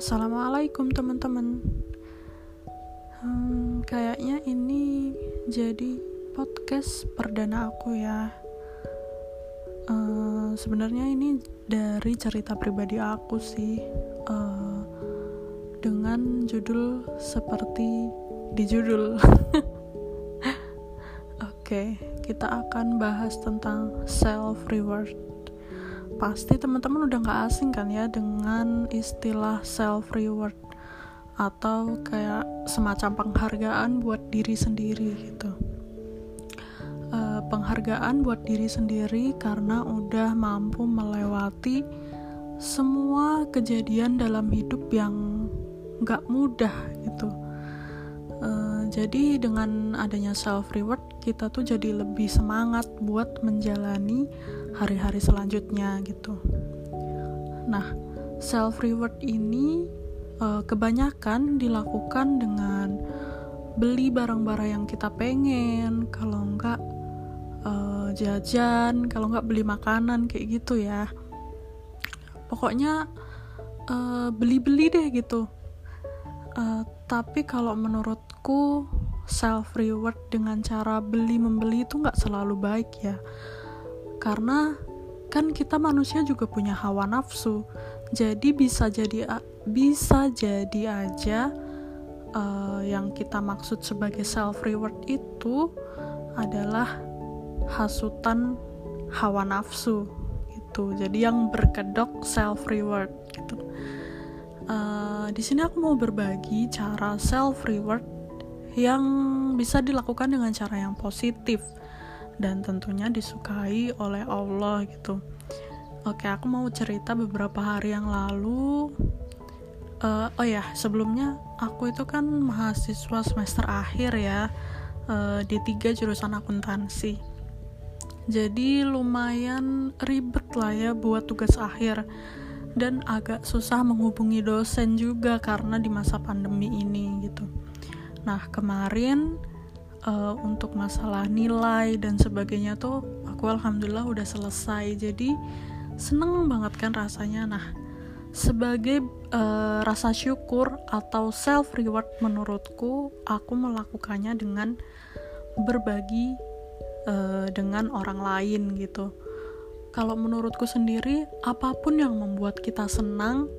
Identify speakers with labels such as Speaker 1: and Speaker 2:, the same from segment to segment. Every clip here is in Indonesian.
Speaker 1: Assalamualaikum teman-teman. Hmm, kayaknya ini jadi podcast perdana aku ya. Uh, Sebenarnya ini dari cerita pribadi aku sih, uh, dengan judul seperti di judul. Oke, okay, kita akan bahas tentang self reward pasti teman-teman udah gak asing kan ya dengan istilah self reward atau kayak semacam penghargaan buat diri sendiri gitu. Uh, penghargaan buat diri sendiri karena udah mampu melewati semua kejadian dalam hidup yang gak mudah gitu. Uh, jadi dengan adanya self reward kita tuh jadi lebih semangat buat menjalani hari-hari selanjutnya gitu. Nah, self reward ini uh, kebanyakan dilakukan dengan beli barang-barang yang kita pengen, kalau enggak uh, jajan, kalau enggak beli makanan kayak gitu ya. Pokoknya beli-beli uh, deh gitu. Uh, tapi kalau menurutku self reward dengan cara beli membeli itu nggak selalu baik ya. Karena kan kita manusia juga punya hawa nafsu. Jadi bisa jadi bisa jadi aja uh, yang kita maksud sebagai self reward itu adalah hasutan hawa nafsu gitu. Jadi yang berkedok self reward gitu uh, di sini aku mau berbagi cara self reward yang bisa dilakukan dengan cara yang positif dan tentunya disukai oleh Allah gitu. Oke, aku mau cerita beberapa hari yang lalu. Uh, oh ya, sebelumnya aku itu kan mahasiswa semester akhir ya uh, di tiga jurusan akuntansi. Jadi lumayan ribet lah ya buat tugas akhir dan agak susah menghubungi dosen juga karena di masa pandemi ini gitu. Nah kemarin uh, untuk masalah nilai dan sebagainya tuh aku alhamdulillah udah selesai. Jadi seneng banget kan rasanya. Nah sebagai uh, rasa syukur atau self reward menurutku aku melakukannya dengan berbagi uh, dengan orang lain gitu kalau menurutku sendiri apa pun yang membuat kita senang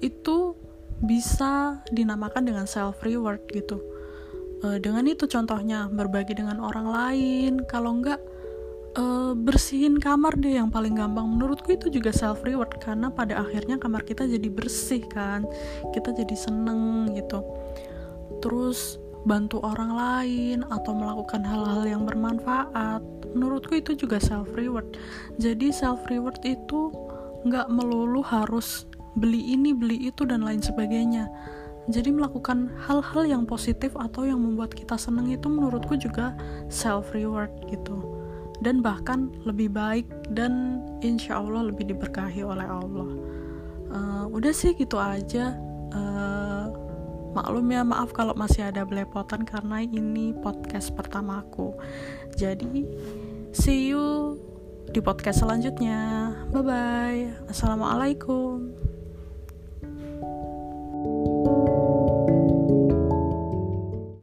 Speaker 1: itu bisa dinamakan dengan self reward gitu. Uh, dengan itu contohnya berbagi dengan orang lain. Kalau enggak uh, bersihin kamar deh yang paling gampang. Menurutku itu juga self reward karena pada akhirnya kamar kita jadi bersih kan. Kita jadi seneng gitu. Terus bantu orang lain atau melakukan hal-hal yang bermanfaat menurutku itu juga self reward jadi self reward itu nggak melulu harus beli ini beli itu dan lain sebagainya. Jadi melakukan hal-hal yang positif atau yang membuat kita seneng itu menurutku juga self reward gitu. Dan bahkan lebih baik dan insya Allah lebih diberkahi oleh Allah. Uh, udah sih gitu aja. Uh, maklum ya maaf kalau masih ada belepotan karena ini podcast pertamaku jadi see you di podcast selanjutnya. Bye bye assalamualaikum